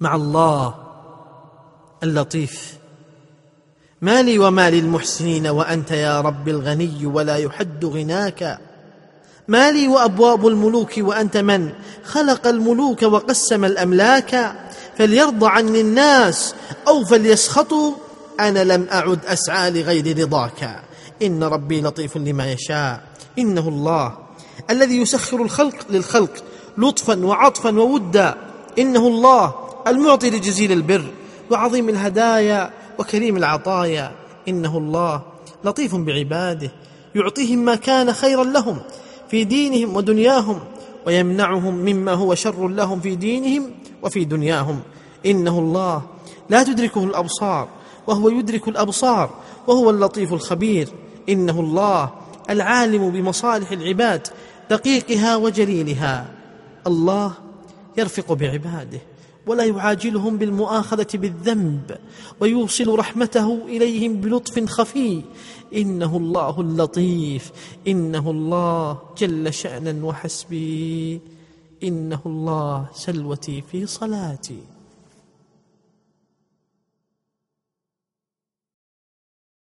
مع الله اللطيف. ما لي وما للمحسنين وأنت يا رب الغني ولا يحد غناك. ما لي وأبواب الملوك وأنت من خلق الملوك وقسم الأملاك. فليرضى عني الناس أو فليسخطوا أنا لم أعد أسعى لغير رضاك. إن ربي لطيف لما يشاء. إنه الله الذي يسخر الخلق للخلق لطفا وعطفا وودا. إنه الله المعطي لجزيل البر وعظيم الهدايا وكريم العطايا. إنه الله لطيف بعباده يعطيهم ما كان خيرا لهم في دينهم ودنياهم ويمنعهم مما هو شر لهم في دينهم وفي دنياهم. إنه الله لا تدركه الأبصار وهو يدرك الأبصار وهو اللطيف الخبير. إنه الله العالم بمصالح العباد دقيقها وجليلها. الله يرفق بعباده. ولا يعاجلهم بالمؤاخذة بالذنب ويوصل رحمته إليهم بلطف خفي. إنه الله اللطيف إنه الله جل شأنا وحسبي. إنه الله سلوتي في صلاتي.